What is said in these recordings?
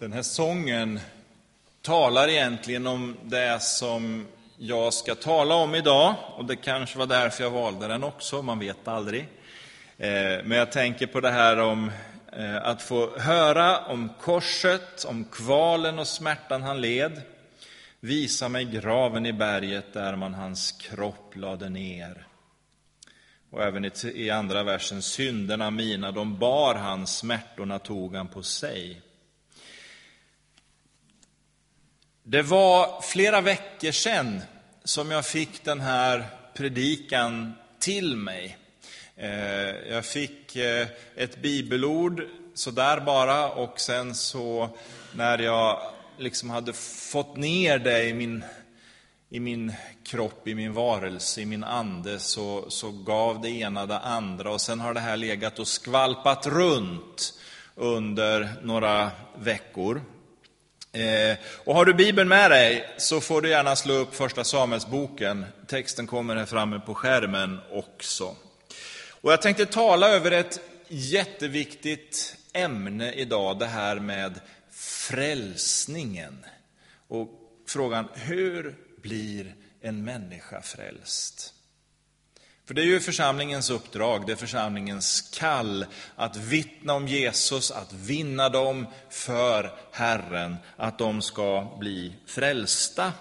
Den här sången talar egentligen om det som jag ska tala om idag. Och det kanske var därför jag valde den också, man vet aldrig. Eh, men jag tänker på det här om eh, att få höra om korset, om kvalen och smärtan han led. Visa mig graven i berget där man hans kropp lade ner. Och även i andra versen, synderna mina, de bar han, smärtorna tog han på sig. Det var flera veckor sedan som jag fick den här predikan till mig. Eh, jag fick eh, ett bibelord sådär bara och sen så när jag liksom hade fått ner det i min, i min kropp, i min varelse, i min ande så, så gav det ena det andra och sen har det här legat och skvalpat runt under några veckor. Eh, och har du Bibeln med dig så får du gärna slå upp Första Samuelsboken. Texten kommer här framme på skärmen också. Och jag tänkte tala över ett jätteviktigt ämne idag, det här med frälsningen. Och frågan, hur blir en människa frälst? För det är ju församlingens uppdrag, det är församlingens kall att vittna om Jesus, att vinna dem för Herren, att de ska bli frälsta.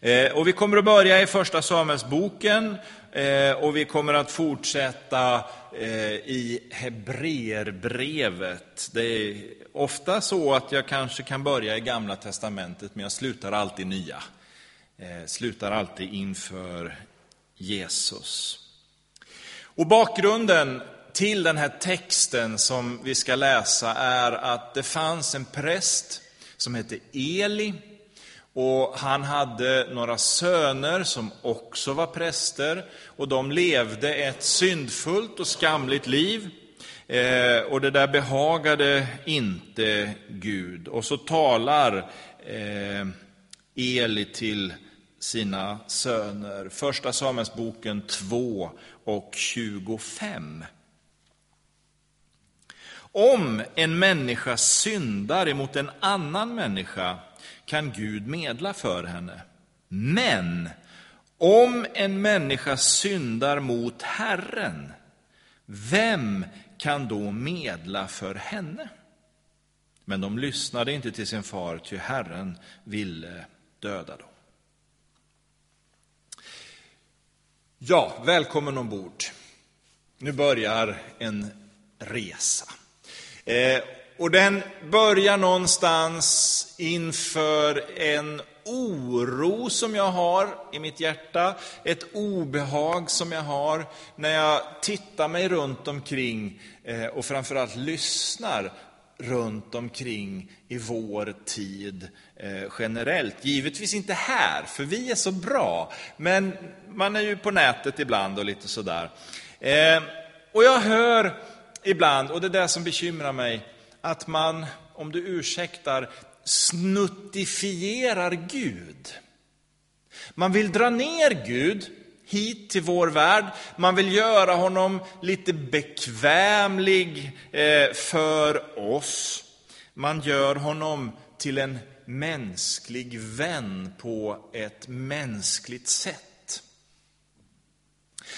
Eh, och vi kommer att börja i Första Samuelsboken eh, och vi kommer att fortsätta eh, i Hebreerbrevet. Det är ofta så att jag kanske kan börja i Gamla Testamentet, men jag slutar alltid nya. Slutar alltid inför Jesus. Och bakgrunden till den här texten som vi ska läsa är att det fanns en präst som hette Eli. Och han hade några söner som också var präster. Och de levde ett syndfullt och skamligt liv. Eh, och det där behagade inte Gud. Och så talar eh, Eli till sina söner. Första Samuelsboken 2 och 25. Om en människa syndar emot en annan människa kan Gud medla för henne. Men om en människa syndar mot Herren, vem kan då medla för henne? Men de lyssnade inte till sin far, ty Herren ville döda dem. Ja, välkommen ombord. Nu börjar en resa. Eh, och den börjar någonstans inför en oro som jag har i mitt hjärta, ett obehag som jag har när jag tittar mig runt omkring eh, och framförallt lyssnar runt omkring i vår tid eh, generellt. Givetvis inte här, för vi är så bra, men man är ju på nätet ibland och lite sådär. Eh, och jag hör ibland, och det är det som bekymrar mig, att man, om du ursäktar, snuttifierar Gud. Man vill dra ner Gud hit till vår värld. Man vill göra honom lite bekvämlig eh, för oss. Man gör honom till en mänsklig vän på ett mänskligt sätt.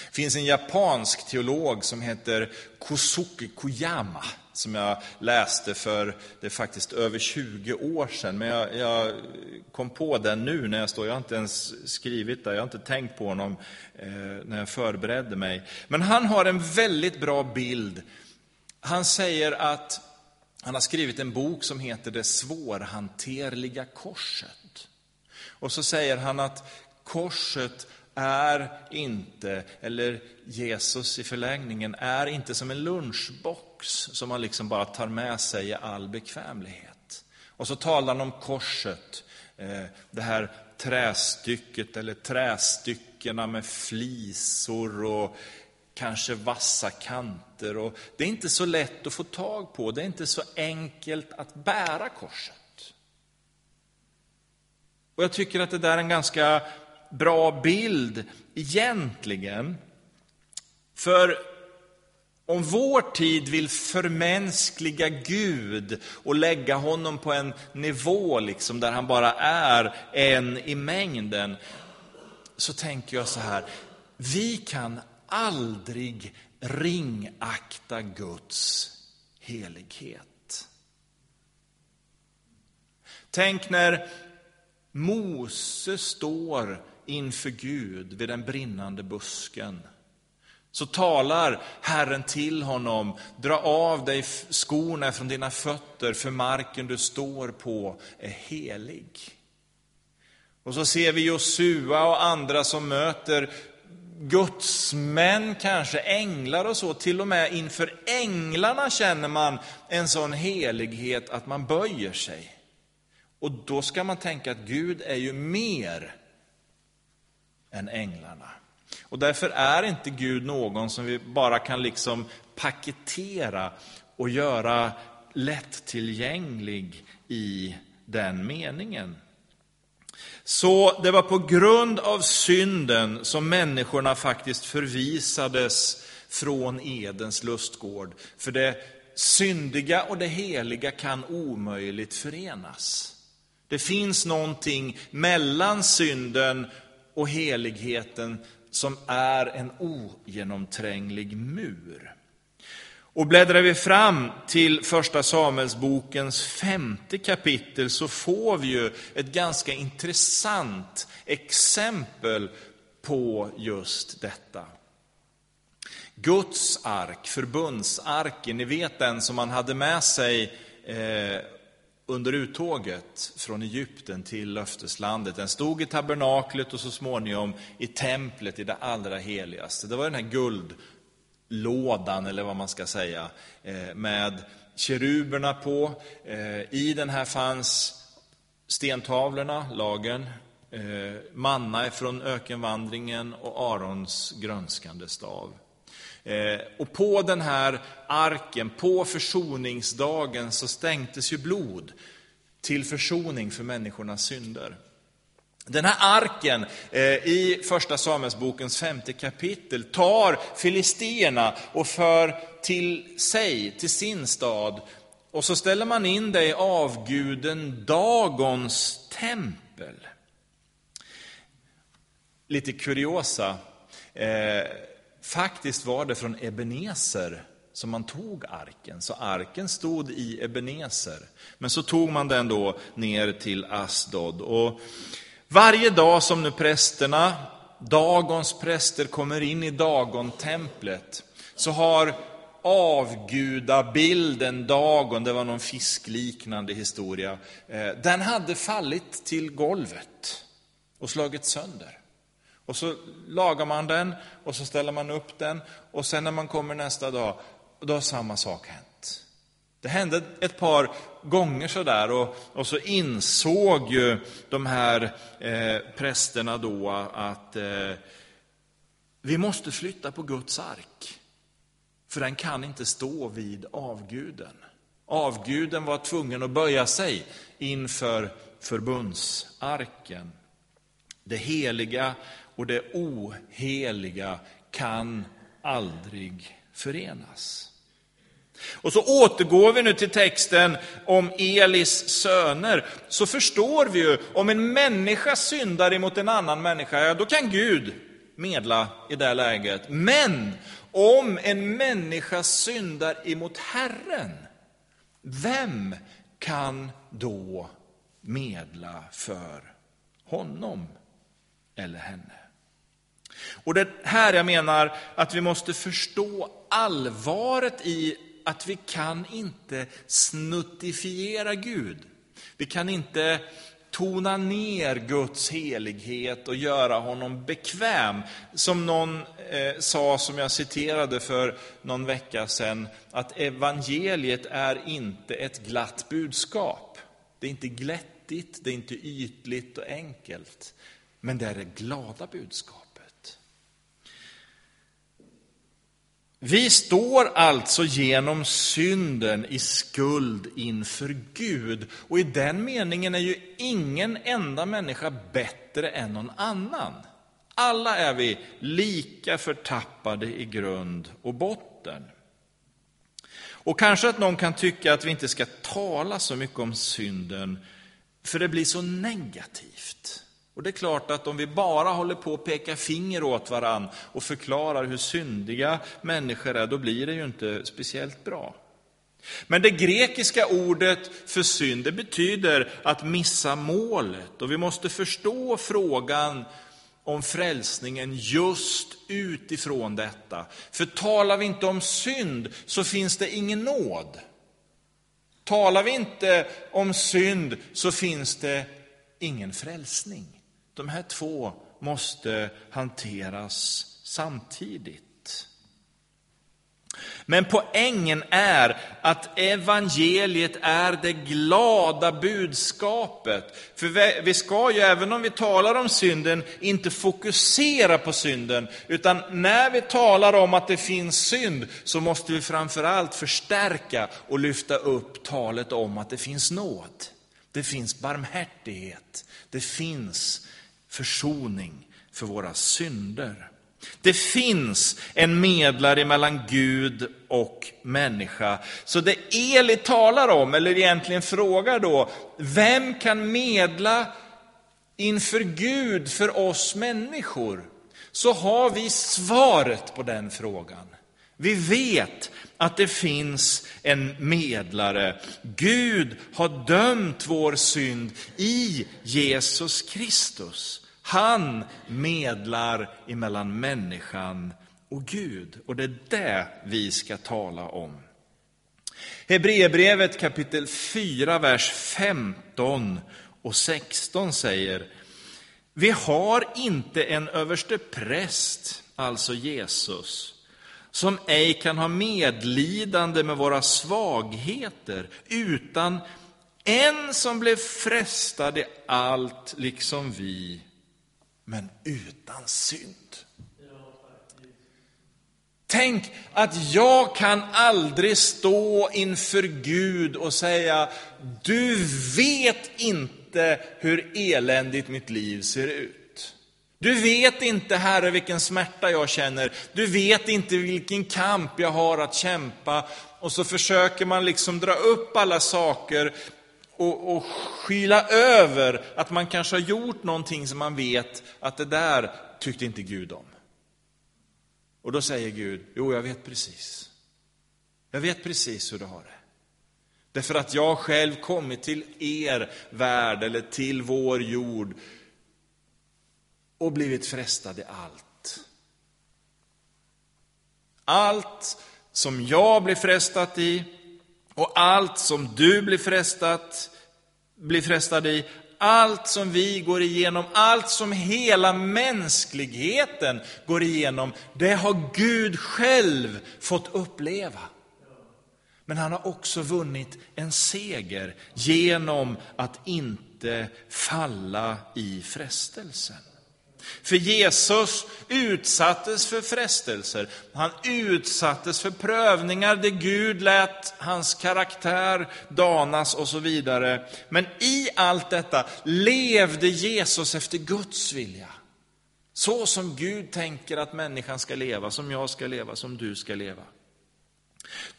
Det finns en japansk teolog som heter Kosuke Koyama som jag läste för det är faktiskt över 20 år sedan. Men jag, jag, kom på den nu när jag står, jag har inte ens skrivit det, jag har inte tänkt på honom eh, när jag förberedde mig. Men han har en väldigt bra bild. Han säger att han har skrivit en bok som heter Det svårhanterliga korset. Och så säger han att korset är inte, eller Jesus i förlängningen, är inte som en lunchbox som man liksom bara tar med sig i all bekvämlighet. Och så talar han om korset, eh, det här trästycket eller trästyckena med flisor och kanske vassa kanter. Och det är inte så lätt att få tag på, det är inte så enkelt att bära korset. Och jag tycker att det där är en ganska bra bild egentligen. För Om vår tid vill förmänskliga Gud och lägga honom på en nivå liksom där han bara är en i mängden, så tänker jag så här, vi kan aldrig ringakta Guds helighet. Tänk när Mose står inför Gud vid den brinnande busken. Så talar Herren till honom, dra av dig skorna från dina fötter, för marken du står på är helig. Och så ser vi Josua och andra som möter gudsmän, kanske änglar och så. Till och med inför änglarna känner man en sån helighet att man böjer sig. Och då ska man tänka att Gud är ju mer än änglarna. Och därför är inte Gud någon som vi bara kan liksom paketera och göra lättillgänglig i den meningen. Så det var på grund av synden som människorna faktiskt förvisades från Edens lustgård. För det syndiga och det heliga kan omöjligt förenas. Det finns någonting mellan synden och heligheten som är en ogenomtränglig mur. Och bläddrar vi fram till första Samuelsbokens femte kapitel så får vi ju ett ganska intressant exempel på just detta. Guds ark, förbundsarken, ni vet den som man hade med sig eh, under uttåget från Egypten till löfteslandet. Den stod i tabernaklet och så småningom i templet i det allra heligaste. Det var den här guldlådan, eller vad man ska säga, eh, med keruberna på. Eh, I den här fanns stentavlorna, lagen, eh, manna från ökenvandringen och Arons grönskande stav. Eh, och på den här arken, på försoningsdagen, så stänktes ju blod till försoning för människornas synder. Den här arken eh, i första Samuelsbokens femte kapitel tar filisterna och för till sig, till sin stad. Och så ställer man in det i avguden Dagons tempel. Lite kuriosa. Eh, Faktiskt var det från Ebenezer som man tog arken. Så arken stod i Ebenezer. Men så tog man den då ner till Asdod. Och varje dag som nu prästerna, Dagons präster, kommer in i Dagontemplet så har avgudabilden Dagon, det var någon fiskliknande historia, eh, den hade fallit till golvet och slagit sönder. Och så lagar man den och så ställer man upp den och sen när man kommer nästa dag, då har samma sak hänt. Det hände ett par gånger sådär och, och så insåg ju de här eh, prästerna då att eh, vi måste flytta på Guds ark. För den kan inte stå vid avguden. Avguden var tvungen att böja sig inför förbundsarken. Det heliga och det oheliga kan aldrig förenas. Och så återgår vi nu till texten om Elis söner, så förstår vi ju, om en människa syndar emot en annan människa, ja, då kan Gud medla i det läget. Men om en människa syndar emot Herren, vem kan då medla för honom eller henne? Och det är här jag menar att vi måste förstå allvaret i att vi kan inte snuttifiera Gud. Vi kan inte tona ner Guds helighet och göra honom bekväm. Som någon eh, sa, som jag citerade för någon vecka sedan, att evangeliet är inte ett glatt budskap. Det är inte glättigt, det är inte ytligt och enkelt, men det är det glada budskap. Vi står alltså genom synden i skuld inför Gud. Och i den meningen är ju ingen enda människa bättre än någon annan. Alla är vi lika förtappade i grund och botten. Och kanske att någon kan tycka att vi inte ska tala så mycket om synden, för det blir så negativt. Och det är klart att om vi bara håller på att peka finger åt varann och förklarar hur syndiga människor är, då blir det ju inte speciellt bra. Men det grekiska ordet för synd, det betyder att missa målet. Och vi måste förstå frågan om frälsningen just utifrån detta. För talar vi inte om synd så finns det ingen nåd. Talar vi inte om synd så finns det ingen frälsning. De här två måste hanteras samtidigt. Men poängen är att evangeliet är det glada budskapet. För vi ska ju, även om vi talar om synden, inte fokusera på synden. Utan när vi talar om att det finns synd, så måste vi framförallt förstärka och lyfta upp talet om att det finns nåd. Det finns barmhärtighet. Det finns försoning för våra synder. Det finns en medlare mellan Gud och människa. Så det Eli talar om, eller egentligen frågar då, vem kan medla inför Gud för oss människor? Så har vi svaret på den frågan. Vi vet att det finns en medlare. Gud har dömt vår synd i Jesus Kristus. Han medlar emellan människan och Gud. Och det är det vi ska tala om. Hebreerbrevet kapitel 4, vers 15 och 16 säger Vi har inte en överste präst, alltså Jesus, som ej kan ha medlidande med våra svagheter, utan en som blev frestad i allt liksom vi, men utan synd. Tänk att jag kan aldrig stå inför Gud och säga, du vet inte hur eländigt mitt liv ser ut. Du vet inte, Herre, vilken smärta jag känner. Du vet inte vilken kamp jag har att kämpa. Och så försöker man liksom dra upp alla saker och, och skyla över att man kanske har gjort någonting som man vet att det där tyckte inte Gud om. Och då säger Gud, jo jag vet precis. Jag vet precis hur du har det. Därför att jag själv kommit till er värld eller till vår jord och blivit frestad i allt. Allt som jag blir frestat i, och allt som du blir, frestat, blir frestad i, allt som vi går igenom, allt som hela mänskligheten går igenom, det har Gud själv fått uppleva. Men han har också vunnit en seger genom att inte falla i frestelsen. För Jesus utsattes för frestelser, han utsattes för prövningar där Gud lät hans karaktär danas och så vidare. Men i allt detta levde Jesus efter Guds vilja. Så som Gud tänker att människan ska leva, som jag ska leva, som du ska leva.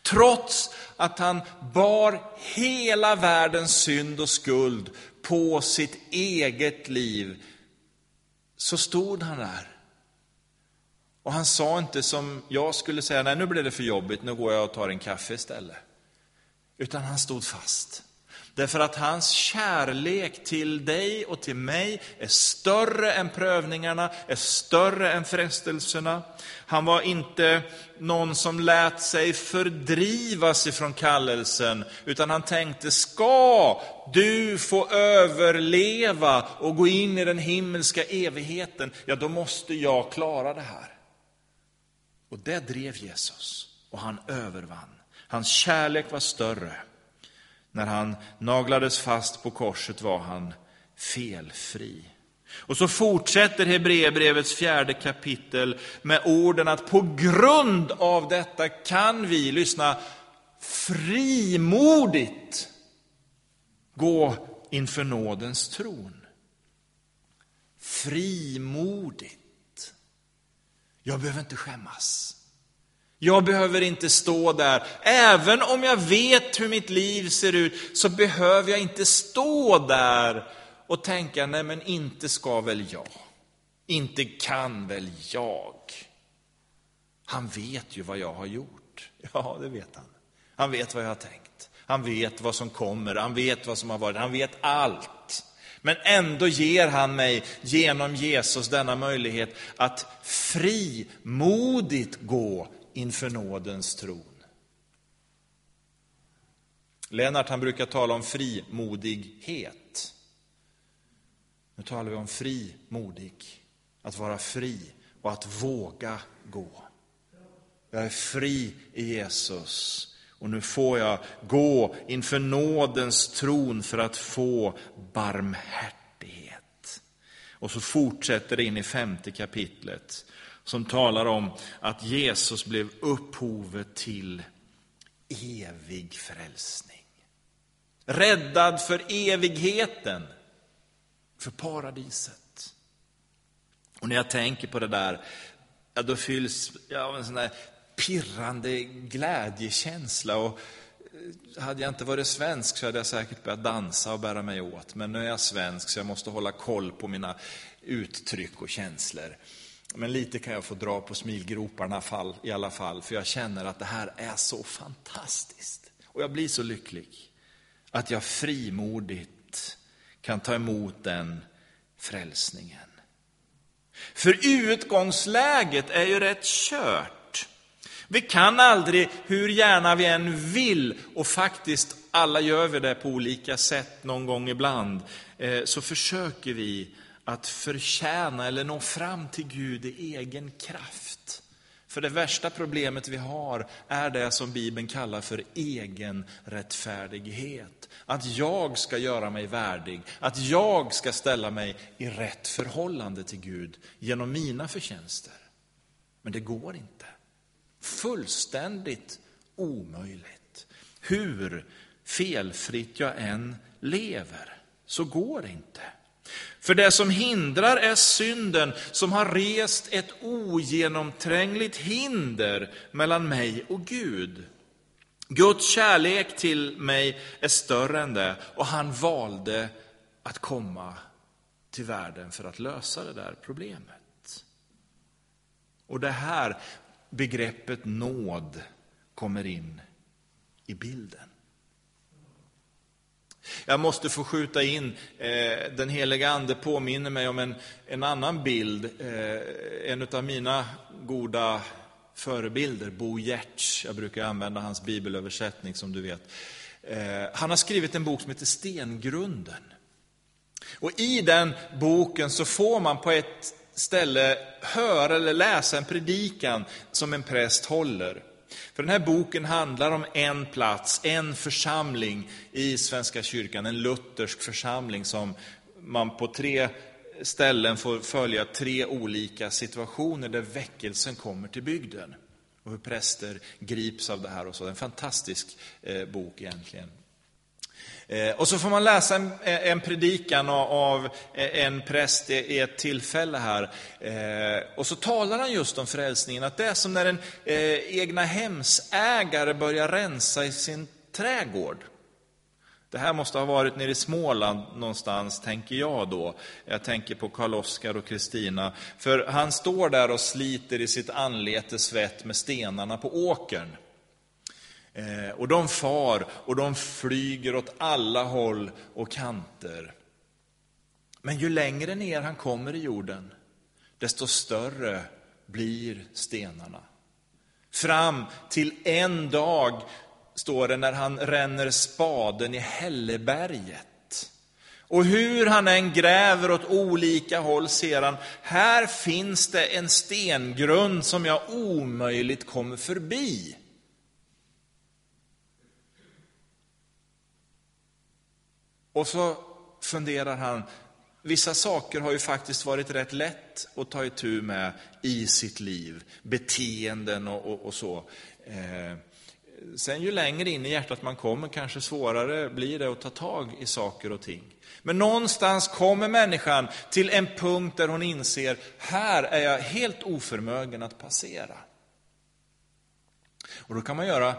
Trots att han bar hela världens synd och skuld på sitt eget liv, så stod han där. Och han sa inte som jag skulle säga, nej nu blir det för jobbigt, nu går jag och tar en kaffe istället. Utan han stod fast. Därför att hans kärlek till dig och till mig är större än prövningarna, är större än frestelserna. Han var inte någon som lät sig fördrivas ifrån kallelsen, utan han tänkte, ska du få överleva och gå in i den himmelska evigheten, ja då måste jag klara det här. Och det drev Jesus, och han övervann. Hans kärlek var större. När han naglades fast på korset var han felfri. Och så fortsätter Hebreerbrevets fjärde kapitel med orden att på grund av detta kan vi, lyssna, frimodigt gå inför nådens tron. Frimodigt. Jag behöver inte skämmas. Jag behöver inte stå där. Även om jag vet hur mitt liv ser ut så behöver jag inte stå där och tänka, nej men inte ska väl jag. Inte kan väl jag. Han vet ju vad jag har gjort. Ja, det vet han. Han vet vad jag har tänkt. Han vet vad som kommer, han vet vad som har varit, han vet allt. Men ändå ger han mig genom Jesus denna möjlighet att frimodigt gå inför nådens tron. Lennart han brukar tala om frimodighet. Nu talar vi om frimodig, att vara fri och att våga gå. Jag är fri i Jesus och nu får jag gå inför nådens tron för att få barmhärtighet. Och så fortsätter det in i femte kapitlet som talar om att Jesus blev upphovet till evig frälsning. Räddad för evigheten, för paradiset. Och när jag tänker på det där, ja, då fylls jag av en sån där pirrande glädjekänsla. Och eh, hade jag inte varit svensk så hade jag säkert börjat dansa och bära mig åt. Men nu är jag svensk så jag måste hålla koll på mina uttryck och känslor. Men lite kan jag få dra på smilgroparna i alla fall, för jag känner att det här är så fantastiskt. Och jag blir så lycklig att jag frimodigt kan ta emot den frälsningen. För utgångsläget är ju rätt kört. Vi kan aldrig, hur gärna vi än vill, och faktiskt alla gör vi det på olika sätt någon gång ibland, eh, så försöker vi att förtjäna eller nå fram till Gud i egen kraft. För det värsta problemet vi har är det som Bibeln kallar för egen rättfärdighet. Att jag ska göra mig värdig, att jag ska ställa mig i rätt förhållande till Gud genom mina förtjänster. Men det går inte. Fullständigt omöjligt. Hur felfritt jag än lever, så går det inte. För det som hindrar är synden som har rest ett ogenomträngligt hinder mellan mig och Gud. Guds kärlek till mig är större än det och han valde att komma till världen för att lösa det där problemet. Och det här begreppet nåd kommer in i bilden. Jag måste få skjuta in, eh, den heliga ande påminner mig om en, en annan bild. Eh, en av mina goda förebilder, Bo Giertz, jag brukar använda hans bibelöversättning som du vet. Eh, han har skrivit en bok som heter Stengrunden. Och i den boken så får man på ett ställe höra eller läsa en predikan som en präst håller. För den här boken handlar om en plats, en församling i Svenska kyrkan, en luthersk församling som man på tre ställen får följa tre olika situationer där väckelsen kommer till bygden. Och hur präster grips av det här och så. En fantastisk eh, bok egentligen. Eh, och så får man läsa en, eh, en predikan av eh, en präst i ett tillfälle här. Och så talar han just om frälsningen, att det är som när en egna hemsägare börjar rensa i sin trädgård. Det här måste ha varit nere i Småland någonstans, tänker jag då. Jag tänker på Karl-Oskar och Kristina. För han står där och sliter i sitt anletes svett med stenarna på åkern. Eh, och de far och de flyger åt alla håll och kanter. Men ju längre ner han kommer i jorden, desto större blir stenarna. Fram till en dag, står det, när han ränner spaden i Hälleberget. Och hur han än gräver åt olika håll ser han, här finns det en stengrund som jag omöjligt kommer förbi. Och så funderar han, vissa saker har ju faktiskt varit rätt lätt att ta itu med i sitt liv. Beteenden och, och, och så. Eh, sen ju längre in i hjärtat man kommer, kanske svårare blir det att ta tag i saker och ting. Men någonstans kommer människan till en punkt där hon inser, här är jag helt oförmögen att passera. Och då kan man göra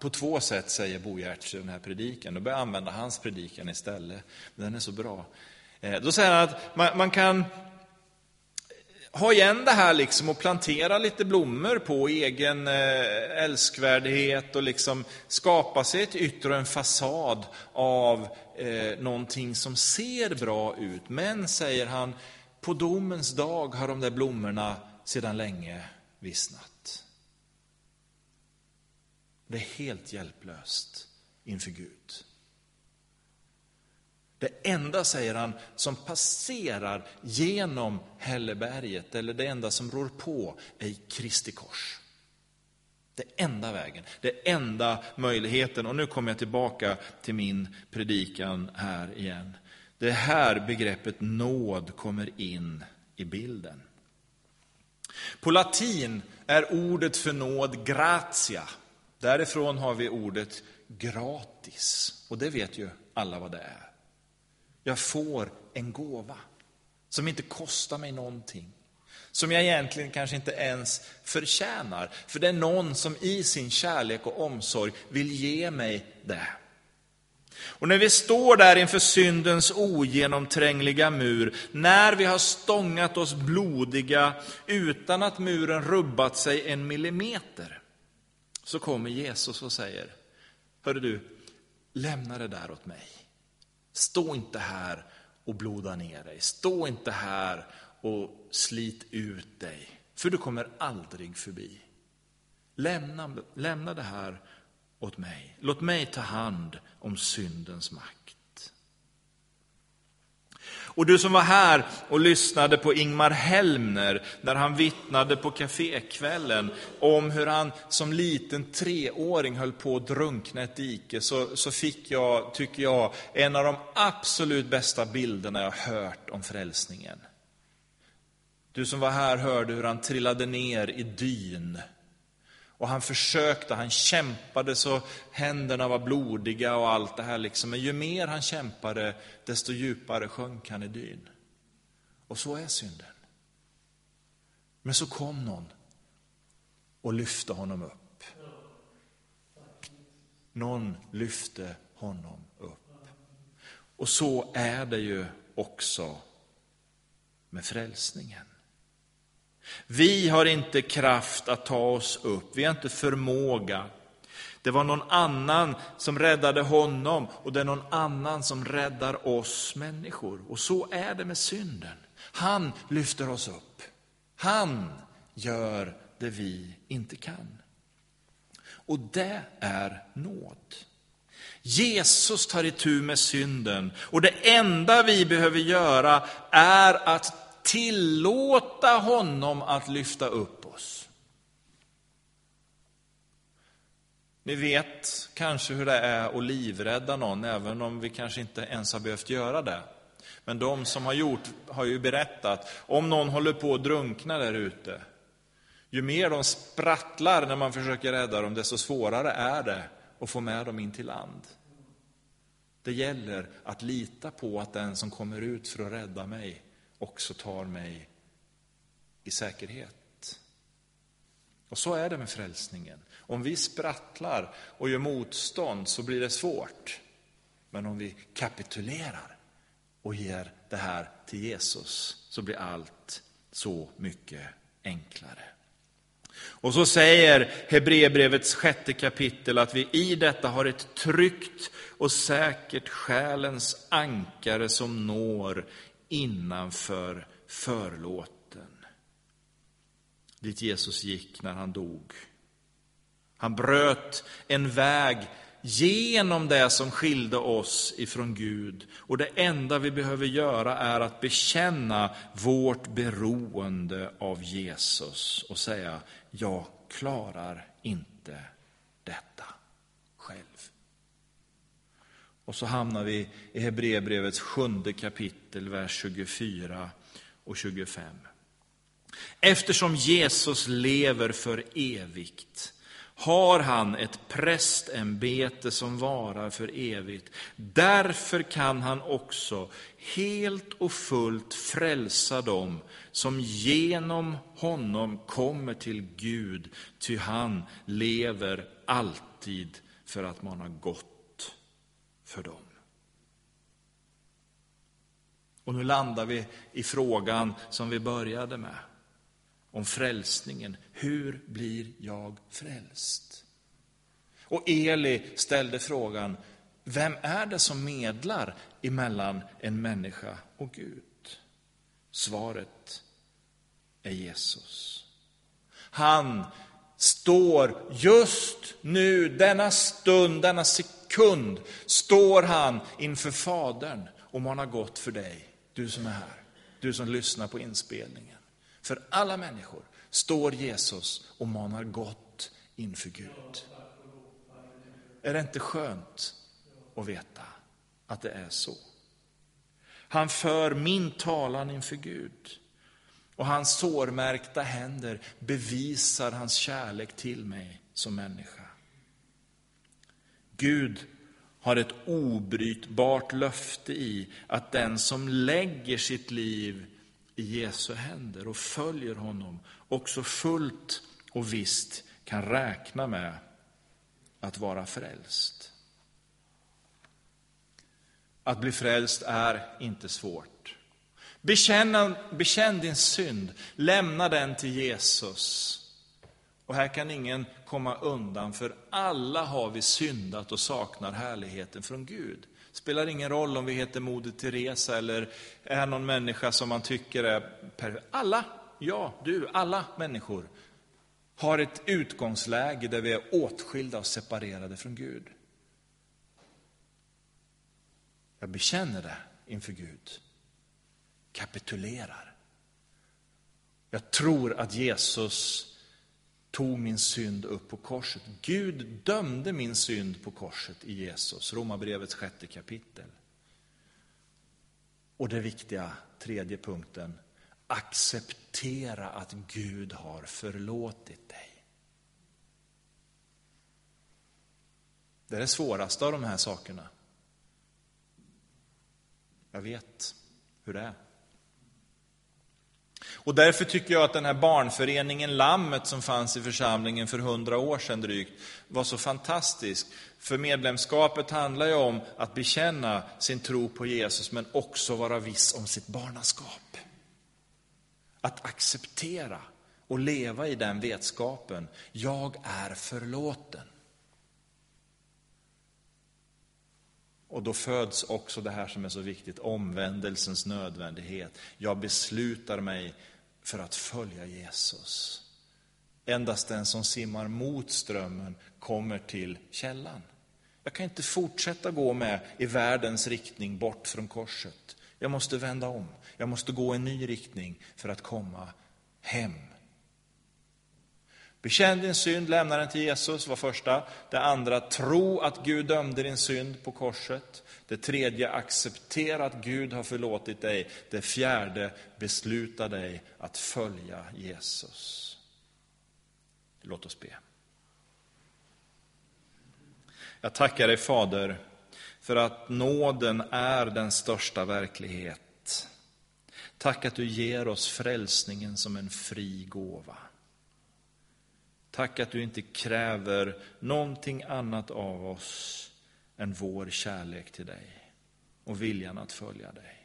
på två sätt, säger Bo Giertz i den här predikan. Då börjar jag använda hans predikan istället. Den är så bra. Eh, då säger han att man, man kan ha igen det här liksom och plantera lite blommor på egen eh, älskvärdhet och liksom skapa sig ett yttre och en fasad av eh, någonting som ser bra ut. Men, säger han, på domens dag har de där blommorna sedan länge vissnat. Det är helt hjälplöst inför Gud. Det enda, säger han, som passerar genom Hälleberget, eller det enda som rår på, är Kristi kors. Det enda vägen, det enda möjligheten. Och nu kommer jag tillbaka till min predikan här igen. Det är här begreppet nåd kommer in i bilden. På latin är ordet för nåd gratia. Därifrån har vi ordet gratis. Och det vet ju alla vad det är. Jag får en gåva som inte kostar mig någonting. Som jag egentligen kanske inte ens förtjänar. För det är någon som i sin kärlek och omsorg vill ge mig det. Och när vi står där inför syndens ogenomträngliga mur, när vi har stångat oss blodiga utan att muren rubbat sig en millimeter, så kommer Jesus och säger, Hörru du, lämna det där åt mig. Stå inte här och bloda ner dig. Stå inte här och slit ut dig, för du kommer aldrig förbi. Lämna, lämna det här åt mig. Låt mig ta hand om syndens makt. Och du som var här och lyssnade på Ingmar Helmner när han vittnade på kafékvällen om hur han som liten treåring höll på att drunkna ett dike, så, så fick jag, tycker jag, en av de absolut bästa bilderna jag hört om frälsningen. Du som var här hörde hur han trillade ner i dyn och han försökte, han kämpade så händerna var blodiga och allt det här. Liksom. Men ju mer han kämpade, desto djupare sjönk han i dyn. Och så är synden. Men så kom någon och lyfte honom upp. Någon lyfte honom upp. Och så är det ju också med frälsningen. Vi har inte kraft att ta oss upp, vi har inte förmåga. Det var någon annan som räddade honom och det är någon annan som räddar oss människor. Och så är det med synden. Han lyfter oss upp. Han gör det vi inte kan. Och det är nåd. Jesus tar itu med synden och det enda vi behöver göra är att tillåta honom att lyfta upp oss. Ni vet kanske hur det är att livrädda någon, även om vi kanske inte ens har behövt göra det. Men de som har gjort har ju berättat, om någon håller på att drunkna där ute, ju mer de sprattlar när man försöker rädda dem, desto svårare är det att få med dem in till land. Det gäller att lita på att den som kommer ut för att rädda mig också tar mig i säkerhet. Och så är det med frälsningen. Om vi sprattlar och gör motstånd så blir det svårt. Men om vi kapitulerar och ger det här till Jesus så blir allt så mycket enklare. Och så säger Hebreerbrevets sjätte kapitel att vi i detta har ett tryggt och säkert själens ankare som når innanför förlåten. Dit Jesus gick när han dog. Han bröt en väg genom det som skilde oss ifrån Gud. Och det enda vi behöver göra är att bekänna vårt beroende av Jesus och säga, jag klarar inte detta. Och så hamnar vi i Hebreerbrevets sjunde kapitel, vers 24 och 25. Eftersom Jesus lever för evigt har han ett prästämbete som varar för evigt. Därför kan han också helt och fullt frälsa dem som genom honom kommer till Gud, ty han lever alltid för att mana gott för dem. Och nu landar vi i frågan som vi började med om frälsningen. Hur blir jag frälst? Och Eli ställde frågan, vem är det som medlar emellan en människa och Gud? Svaret är Jesus. Han står just nu, denna stund, denna sekund, står han inför Fadern och manar gott för dig, du som är här, du som lyssnar på inspelningen. För alla människor står Jesus och manar gott inför Gud. Är det inte skönt att veta att det är så? Han för min talan inför Gud. Och hans sårmärkta händer bevisar hans kärlek till mig som människa. Gud har ett obrytbart löfte i att den som lägger sitt liv i Jesu händer och följer honom också fullt och visst kan räkna med att vara frälst. Att bli frälst är inte svårt. Bekänn, bekänn din synd, lämna den till Jesus. Och här kan ingen komma undan, för alla har vi syndat och saknar härligheten från Gud spelar ingen roll om vi heter Moder Teresa eller är någon människa som man tycker är perfekt. Alla, ja, du, alla människor har ett utgångsläge där vi är åtskilda och separerade från Gud. Jag bekänner det inför Gud. Kapitulerar. Jag tror att Jesus tog min synd upp på korset. Gud dömde min synd på korset i Jesus, Romarbrevets sjätte kapitel. Och det viktiga, tredje punkten, acceptera att Gud har förlåtit dig. Det är det svåraste av de här sakerna. Jag vet hur det är. Och därför tycker jag att den här barnföreningen Lammet som fanns i församlingen för hundra år sedan drygt var så fantastisk. För medlemskapet handlar ju om att bekänna sin tro på Jesus men också vara viss om sitt barnaskap. Att acceptera och leva i den vetskapen. Jag är förlåten. Och då föds också det här som är så viktigt, omvändelsens nödvändighet. Jag beslutar mig för att följa Jesus. Endast den som simmar mot strömmen kommer till källan. Jag kan inte fortsätta gå med i världens riktning bort från korset. Jag måste vända om. Jag måste gå en ny riktning för att komma hem Bekänn din synd, lämna den till Jesus var första. Det andra, tro att Gud dömde din synd på korset. Det tredje, acceptera att Gud har förlåtit dig. Det fjärde, besluta dig att följa Jesus. Låt oss be. Jag tackar dig Fader för att nåden är den största verklighet. Tack att du ger oss frälsningen som en fri gåva. Tack att du inte kräver någonting annat av oss än vår kärlek till dig och viljan att följa dig.